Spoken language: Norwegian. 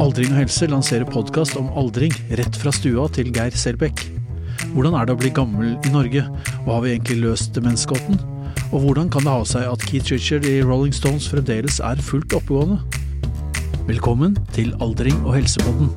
Aldring og helse lanserer podkast om aldring rett fra stua til Geir Selbekk. Hvordan er det å bli gammel i Norge, og har vi egentlig løst demensgåten? Og hvordan kan det ha seg at Keith Richard i Rolling Stones fremdeles er fullt oppegående? Velkommen til Aldring og helsepodden.